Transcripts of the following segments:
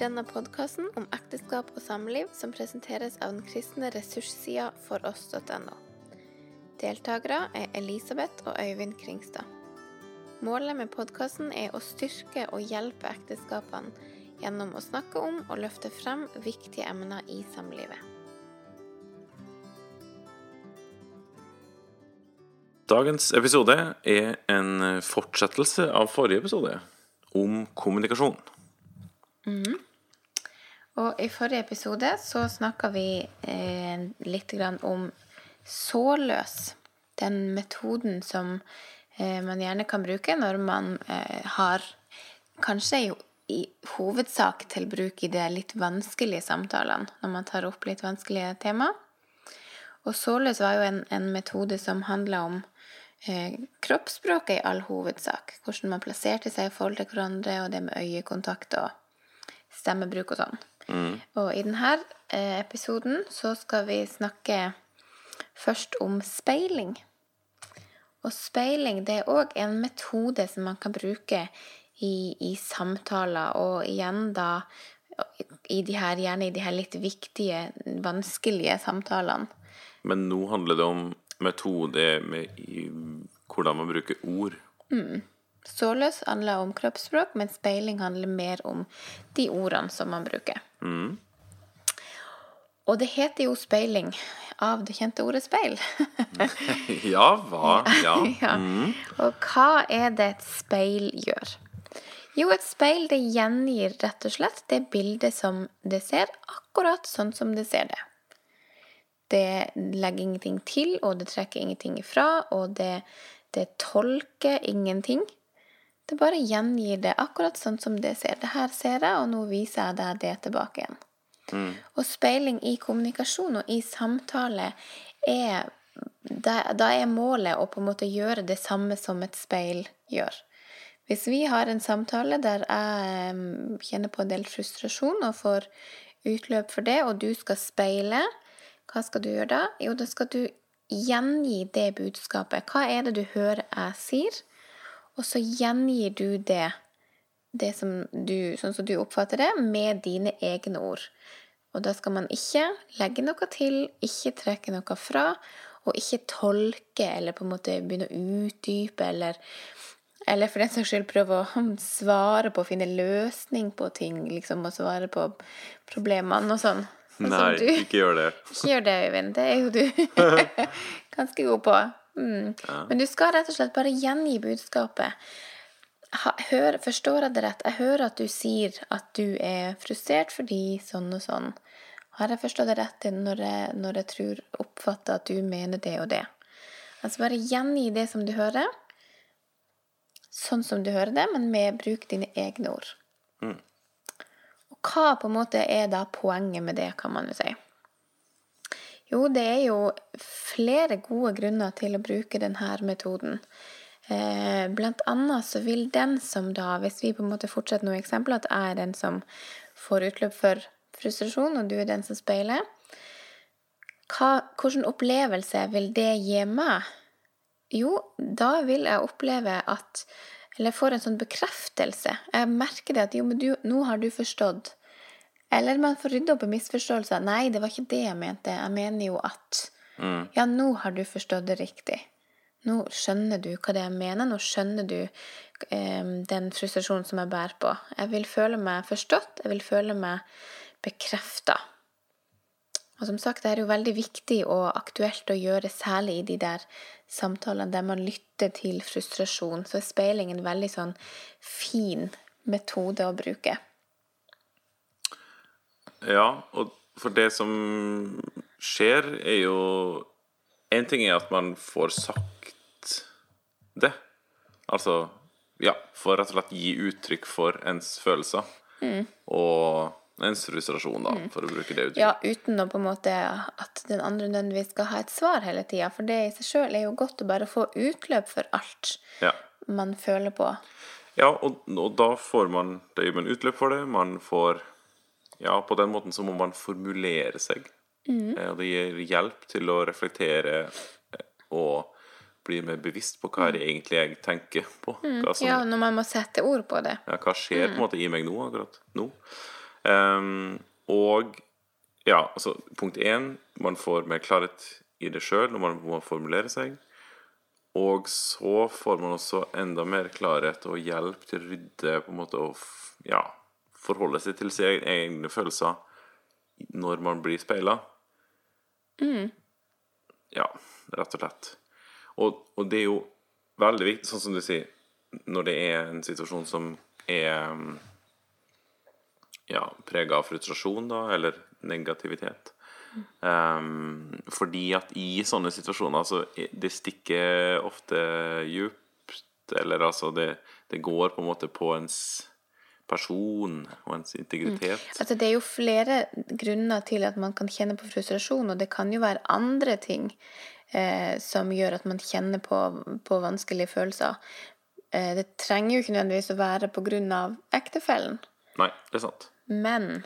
denne podkasten om ekteskap og samliv som presenteres av den kristne ressurssida foross.no. Deltakere er Elisabeth og Øyvind Kringstad. Målet med podkasten er å styrke og hjelpe ekteskapene gjennom å snakke om og løfte frem viktige emner i samlivet. Dagens episode er en fortsettelse av forrige episode, om kommunikasjon. Og i forrige episode så snakka vi eh, litt om såløs. Den metoden som eh, man gjerne kan bruke når man eh, har kanskje jo i hovedsak til bruk i de litt vanskelige samtalene, når man tar opp litt vanskelige tema. Og såløs var jo en, en metode som handla om eh, kroppsspråket i all hovedsak. Hvordan man plasserte seg i forhold til hverandre, og det med øyekontakt og stemmebruk og sånn. Og i denne eh, episoden så skal vi snakke først om speiling. Og speiling det er òg en metode som man kan bruke i, i samtaler, og igjen da i de her, gjerne i de her litt viktige, vanskelige samtalene. Men nå handler det om metode med i hvordan man bruker ord. Såløs handler om kroppsspråk, men speiling handler mer om de ordene som man bruker. Og det heter jo speiling av det kjente ordet speil. Ja, hva? Ja. ja. Og hva er det et speil gjør? Jo, et speil det gjengir rett og slett det bildet som det ser, akkurat sånn som det ser det. Det legger ingenting til, og det trekker ingenting ifra, og det, det tolker ingenting. Det bare gjengir det akkurat sånn som det ser. Det her ser jeg, og nå viser jeg deg det tilbake igjen. Og speiling i kommunikasjon og i samtale er da, da er målet å på en måte gjøre det samme som et speil gjør. Hvis vi har en samtale der jeg kjenner på en del frustrasjon og får utløp for det, og du skal speile, hva skal du gjøre da? Jo, da skal du gjengi det budskapet. Hva er det du hører jeg sier? Og så gjengir du det, det som du, sånn som du oppfatter det, med dine egne ord. Og da skal man ikke legge noe til, ikke trekke noe fra, og ikke tolke eller på en måte begynne å utdype eller eller for den saks skyld prøve å svare på, finne løsning på ting, liksom, og svare på problemene og sånn. Nei, ikke gjør det. Ikke gjør det, Øyvind. Det er jo du ganske god på. Mm. Men du skal rett og slett bare gjengi budskapet. Hør, forstår jeg det rett? Jeg hører at du sier at du er frustrert fordi sånn og sånn. Har jeg forstått det rett når jeg, når jeg tror, oppfatter at du mener det og det? Altså bare gjengi det som du hører, sånn som du hører det, men med bruk dine egne ord. Og hva på en måte er da poenget med det, kan man jo si? Jo, det er jo flere gode grunner til å bruke denne metoden. Eh, Blant annet så vil den som da, hvis vi på en måte fortsetter noen eksempler, at jeg er den som får utløp for frustrasjon, og du er den som speiler, hvilken opplevelse vil det gi meg? Jo, da vil jeg oppleve at Eller jeg får en sånn bekreftelse. Jeg merker det at jo, men du, nå har du forstått. Eller man får rydde opp i misforståelser. Nei, det var ikke det jeg mente. Jeg mener jo at Ja, nå har du forstått det riktig. Nå skjønner du hva det er jeg mener. Nå skjønner du eh, den frustrasjonen som jeg bærer på. Jeg vil føle meg forstått. Jeg vil føle meg bekrefta. Og som sagt, det er jo veldig viktig og aktuelt å gjøre, særlig i de der samtalene der man lytter til frustrasjon. Så er speiling en veldig sånn fin metode å bruke. Ja, og for det som skjer, er jo En ting er at man får sagt det. Altså Ja, får rett og slett gi uttrykk for ens følelser. Og ens frustrasjon, da, for å bruke det uttrykket. Ja, uten å på en måte at den andre nødvendigvis skal ha et svar hele tida. For det i seg sjøl er jo godt å bare få utløp for alt Ja. man føler på. Ja, og, og da får man det gir man utløp for det. Man får Ja, på den måten så må man formulere seg. Eh, Og det gir hjelp til å reflektere eh, og bli mer bevisst på hva er det egentlig jeg tenker på. Hva, som, Ja, når man må sette ord på det. Ja, hva skjer på en måte i meg nå, akkurat nå. Um, og ja, altså punkt én Man får mer klarhet i det sjøl når man må formulere seg. Og så får man også enda mer klarhet og hjelp til å rydde på en måte og ja, forholde seg til sine egne følelser når man blir speila. Ja, rett og slett. Og, og det er jo veldig viktig, sånn som du sier, når det er en situasjon som er mm, ja, prega av frustrasjon, da, eller negativitet. Um, fordi at i sånne situasjoner så det stikker ofte djupt, eller altså det, det går på en måte på ens person og ens integritet. Altså, det er jo flere grunner til at man kan kjenne på frustrasjon, og det kan jo være andre ting eh, som gjør at man kjenner på, på vanskelige følelser. Eh, det trenger jo ikke nødvendigvis å være av ektefellen, Nei, det er sant. men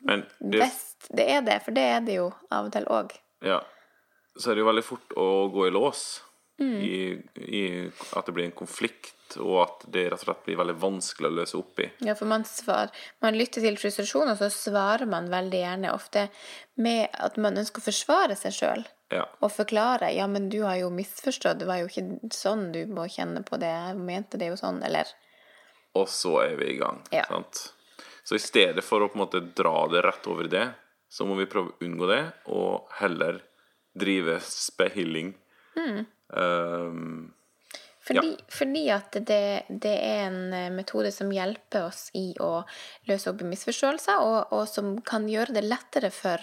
Men det, Best, det er det, for det er det jo av og til òg. ja, så er det jo veldig fort å gå i lås i, i at det blir en konflikt, og at det rett og slett blir veldig vanskelig å løse opp i. Ja, for man, svar, man lytter til frustrasjon, og så svarer man veldig gjerne ofte med at man ønsker å forsvare seg sjøl. Ja. Og forklare ja, men du har jo misforstått, det var jo ikke sånn du må kjenne på det, jeg mente det jo sånn, eller Og så er vi i gang. Ja. Sant? Så i stedet for å på en måte dra det rett over i det, så må vi prøve å unngå det, og heller drive spehilling. Mm. Um, Fordi, fordi at det, det er en eh, metode som hjelper oss i å løse opp i misforståelser, og, og som kan gjøre det lettere for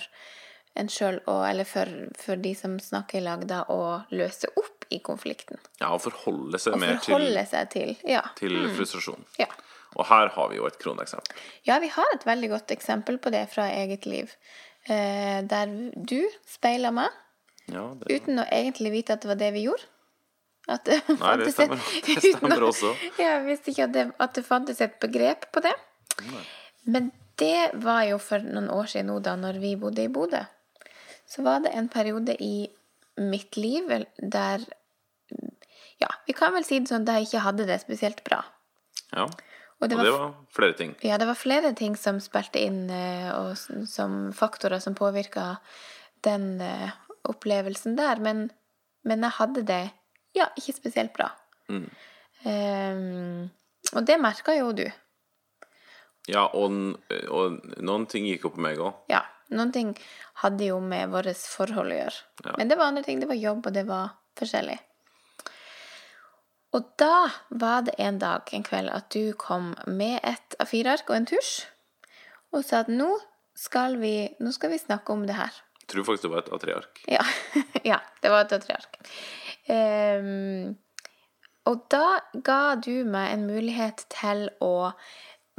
en sjøl, eller for, for de som snakker i lag, da, å løse opp i konflikten. ja, og forholde seg Og mer til, seg til Ja. til frustrasjon. ja. Og her har vi jo et kroneksempel. Ja, vi har et veldig godt eksempel på det fra eget liv. Eh, der du speiler meg Ja, det, uten å egentlig vite at det var det vi gjorde. At det, Nei, det et- stemmer, det stemmer også. Ja, Jeg visste ikke at det, at det fantes et begrep på det. Men det var jo for noen år siden nå, da når vi bodde i Bodø. Så var det en periode i mitt liv der Ja, vi kan vel si det sånn, der jeg ikke hadde det spesielt bra. ja. Og Og det det var var flere ting. ja, det var flere ting som spilte inn, eh, og som faktorer som påvirka den eh, opplevelsen der. Men, men jeg hadde det ja, ikke spesielt bra. Ehm, og det merka jo du. Ja, og, og noen ting gikk jo på meg òg. Ja, noen ting hadde jo med vårt forhold å gjøre. Ja. Men det var andre ting. Det var jobb, og det var forskjellig. Og da var det en dag, en kveld, at du kom med et A4-ark og en tusj og sa at nå skal vi, nå skal vi snakke om det her. Tror faktisk det var et A3-ark. Ja, ja det var et A3-ark. Um, og da ga du meg en mulighet til å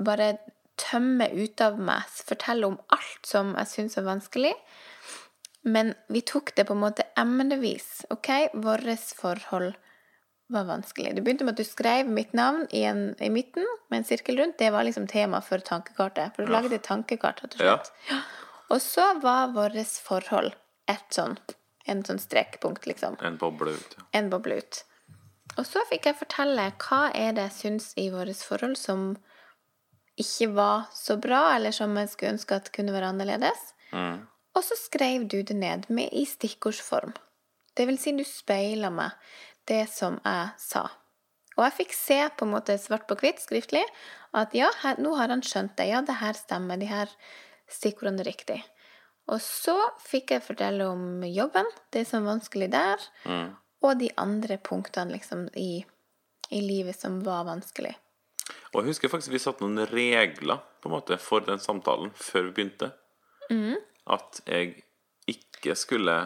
bare tømme ut av meg, fortelle om alt som jeg syns er vanskelig. Men vi tok det på en måte emnevis. OK, vårt forhold var vanskelig. Du begynte med at du skrev mitt navn i, en, i midten med en sirkel rundt. Det var liksom tema for tankekartet. For du lagde et tankekart, rett og Ja. Og så var vårt forhold et sånn, en sånn strekkpunkt, liksom. En boble ut. Ja. En boble ut. Og så fikk jeg fortelle hva er det jeg syns i vårt forhold som ikke var så bra, eller som jeg skulle ønske at kunne være annerledes. Mm. Og så skrev du det ned med i stikkordsform. Det vil si, du speila meg det som jeg sa. Og jeg fikk se på en måte svart på hvitt skriftlig at ja, her, nå har han skjønt det. Ja, det her stemmer. De her stikkordene riktig. Og så fikk jeg fortelle om jobben, det som var vanskelig der, Mm. og de andre punktene liksom i, i livet som var vanskelig. Og jeg husker faktisk vi satte noen regler på en måte for den samtalen før vi begynte. Mm. At jeg ikke skulle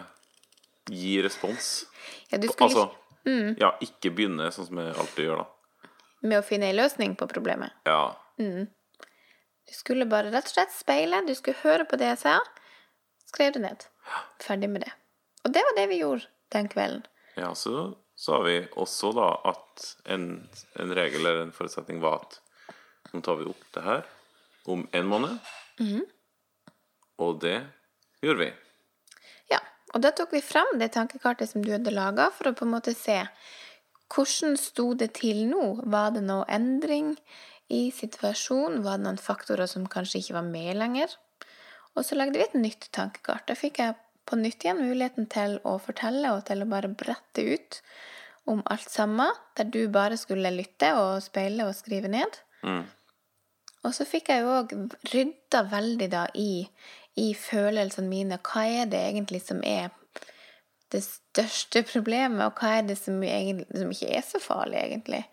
gi respons. Ja, du skulle Altså, Mm. ja, ikke begynne sånn som jeg alltid gjør, da. med å finne en løsning på problemet. Ja. Du skulle bare rett og slett speile, du skulle høre på det jeg sa, skrev det ned. Ferdig med det. Og det var det vi gjorde den kvelden. ja, så sa vi også da at en, en regel eller en forutsetning var at nå tar vi opp det her om en måned. Mhm. Og det gjorde vi. Ja, og da tok vi fram det tankekartet som du hadde laga, for å på en måte se hvordan sto det til nå? Var det noe endring I situasjonen var det noen faktorer som kanskje ikke var med lenger. Og så lagde vi et nytt tankekart. Da fikk jeg på nytt igjen muligheten til å fortelle og til å bare brette ut om alt sammen, der du bare skulle lytte og speile og skrive ned. Og så fikk jeg jo òg rydda veldig da i, i følelsene mine. Hva er det egentlig som er det største problemet, og hva er det som, egentlig, som ikke er så farlig, egentlig?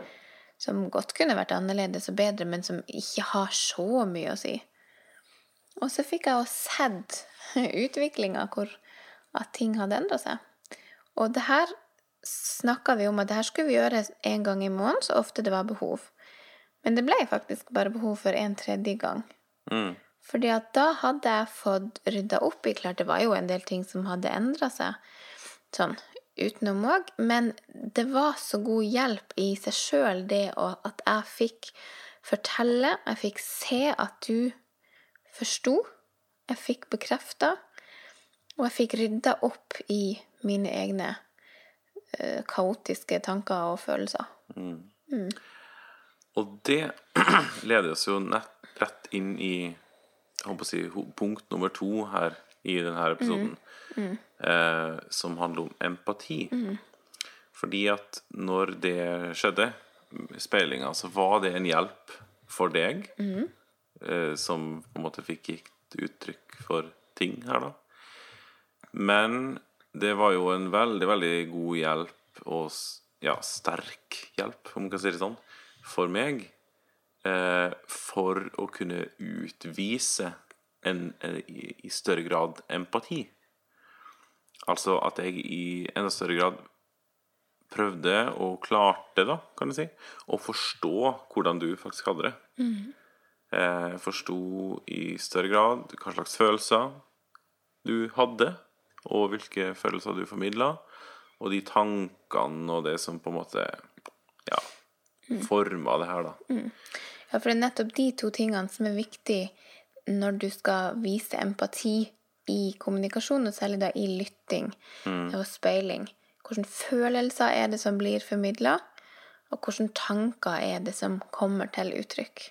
Som godt kunne vært annerledes og bedre, men som ikke har så mye å si. Og så fikk jeg også sett utviklinga, hvor at ting hadde endra seg. Og det her snakka vi om at det her skulle vi gjøre en gang i måneden, så ofte det var behov. Men det ble faktisk bare behov for en tredje gang. Mm. Fordi at da hadde jeg fått rydda opp i Klart det var jo en del ting som hadde endra seg, sånn utenom òg, men det var så god hjelp i seg sjøl, det at jeg fikk fortelle, jeg fikk se at du forsto, jeg fikk bekrefta, og jeg fikk rydda opp i mine egne uh, kaotiske tanker og følelser. Og det leder oss jo nett, rett inn i jeg håper å si, punkt nummer to her i denne episoden, Eh, som handler om empati. Fordi at når det skjedde, speilinga, så var det en hjelp for deg, eh, som på en måte fikk gitt uttrykk for ting her, da. Men det var jo en veldig, veldig god hjelp, og ja, sterk hjelp, om man kan si det sånn, for meg, eh, for å kunne utvise en, en, i, i større grad empati. Altså at jeg i enda større grad prøvde og klarte, da, kan du si, å forstå hvordan du faktisk hadde det. Eh, forsto i større grad hva slags følelser du hadde, og hvilke følelser du formidla, og de tankene og det som på en måte ja, forma det her, da. Ja, for det er nettopp de to tingene som er viktig når du skal vise empati i kommunikasjon, og særlig da i lytting og speiling. Hvilke følelser er det som blir formidla, og hvilke tanker er det som kommer til uttrykk.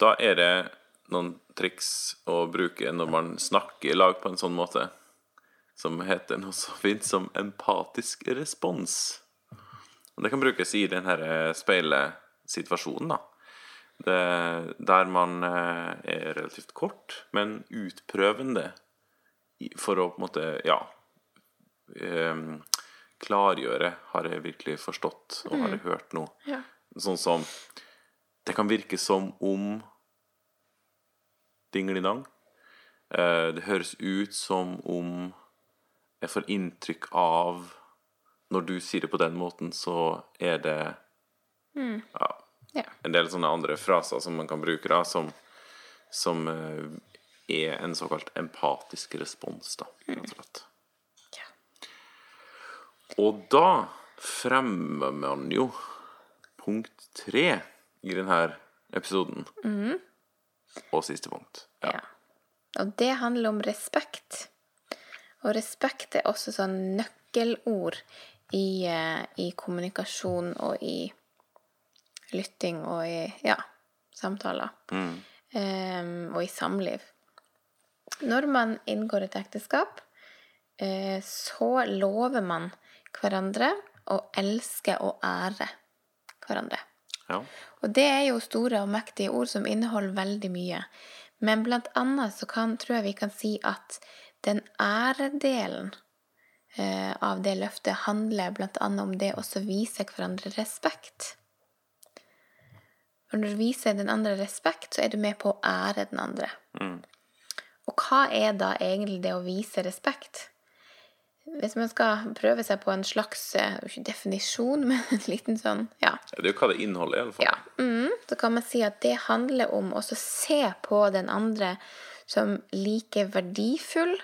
Da er det noen triks å bruke når man snakker i lag på en sånn måte, som heter noe så fint som empatisk respons. Og det kan brukes i denne speilesituasjonen, da. Det, der man eh, er relativt kort, men utprøvende for å på en måte, ja eh, Klargjøre Har jeg virkelig forstått, og har jeg hørt noe? Ja. Sånn som Det kan virke som om Dingelidang. Eh, det høres ut som om jeg får inntrykk av Når du sier det på den måten, så er det ja, Ja. en del sånne andre fraser som man kan bruke, da, som, som eh, er en såkalt empatisk respons, da, rett og slett. Ja. Og da fremmer man jo punkt tre i denne episoden. Og siste punkt. Ja. Ja. Og det handler om respekt. Og respekt er også sånn nøkkelord i, eh, i kommunikasjon og i lytting og i ja, samtaler. Em, og i samliv. Når man inngår et ekteskap, uh, så lover man hverandre å elske og ære hverandre. Ja. Og det er jo store og mektige ord som inneholder veldig mye. Men blant annet så kan, tror jeg vi kan si at den æredelen eh, av det løftet handler blant annet om det å vise hverandre respekt. Og når du viser den andre respekt, så er du med på å ære den andre. Og hva er da egentlig det å vise respekt? Hvis man skal prøve seg på en slags eh, ikke definisjon, men en liten sånn ja, Det er jo hva det inneholder, i alle fall. ja. Mm, så kan man si at det handler om å se på den andre som like verdifull,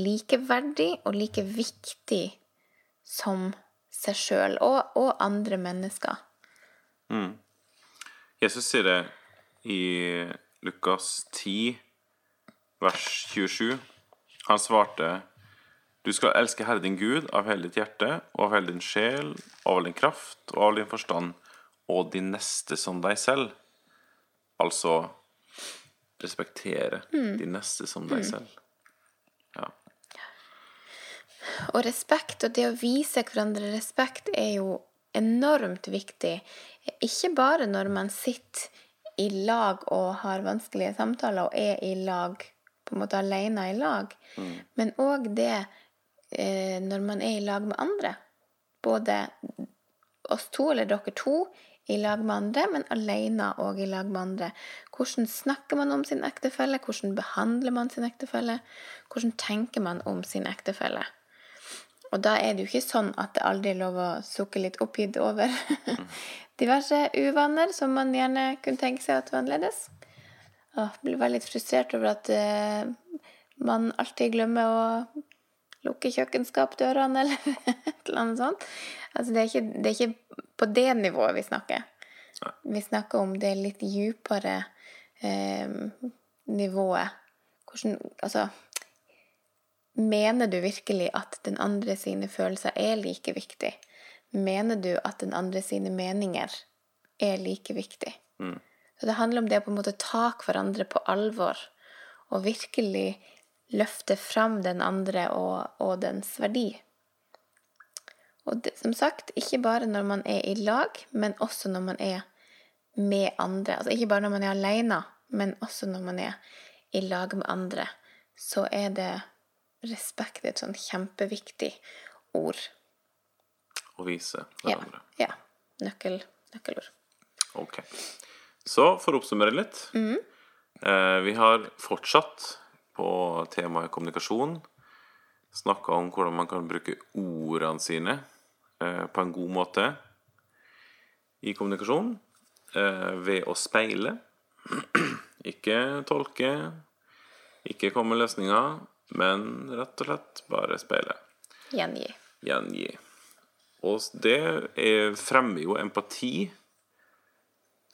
likeverdig og like viktig som seg sjøl og, og andre mennesker. Jesus sier det i Lukas 10, vers 27. Han svarte Du skal elske Herre din Gud av hele ditt hjerte og av hele din sjel, av all din kraft og av all din forstand, og de neste som deg selv. Altså respektere de neste som deg selv. Ja. Og respekt, og det å vise hverandre respekt, er jo enormt viktig. Ikke bare når man sitter i lag og har vanskelige samtaler og er i lag, på en måte alene i lag, men òg det eh, når man er i lag med andre. Både oss to, eller dere to, i lag med andre, men alene og i lag med andre. Hvordan snakker man om sin ektefelle? Hvordan behandler man sin ektefelle? Hvordan tenker man om sin ektefelle? Og da er det jo ikke sånn at det aldri er lov å sukke litt oppgitt over diverse uvaner som man gjerne kunne tenke seg at var annerledes. Og blir veldig frustrert over at uh, man alltid glemmer å lukke kjøkkenskapdørene eller et eller annet sånt. Altså det er ikke, det er ikke på det nivået vi snakker. Vi snakker om det litt djupere eh, nivået. Hvordan Altså Mener du virkelig at den andre sine følelser er like viktig? Mener du at den andre sine meninger er like viktig? Så det handler om det å på en måte ta hverandre på alvor og virkelig løfte fram den andre og, og dens verdi. Og det, som sagt, ikke bare når man er i lag, men også når man er med andre. Altså ikke bare når man er alene, men også når man er i lag med andre. Så er det respekt er et sånn kjempeviktig ord. Å vise hverandre. ja. Nøkkel, nøkkelord. Ok. Så for å oppsummere litt. Eh, vi har fortsatt på temaet kommunikasjon snakka om hvordan man kan bruke ordene sine eh, på en god måte i kommunikasjon. Eh, ved å speile. ikke tolke. Ikke komme med løsninger, men rett og slett bare speile. Gjengi. Gjengi. Og det er, fremmer jo empati,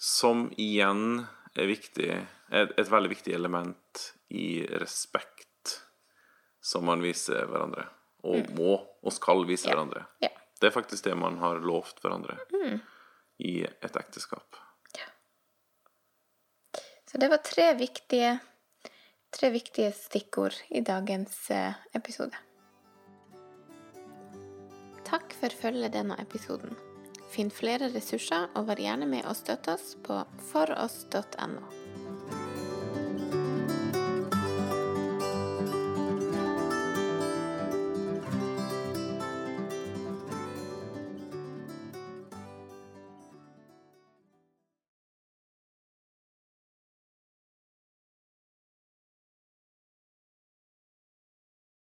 som igjen er viktig et, et veldig viktig element i respekt som man viser hverandre. Og må og skal vise Ja. hverandre. Ja. Det er faktisk det man har lovt hverandre i et ekteskap. Ja. Så det var tre viktige, tre viktige stikkord i dagens eh, episode. Takk for følget denne episoden. Finn flere ressurser, og vær gjerne med og støtt oss på foross.no.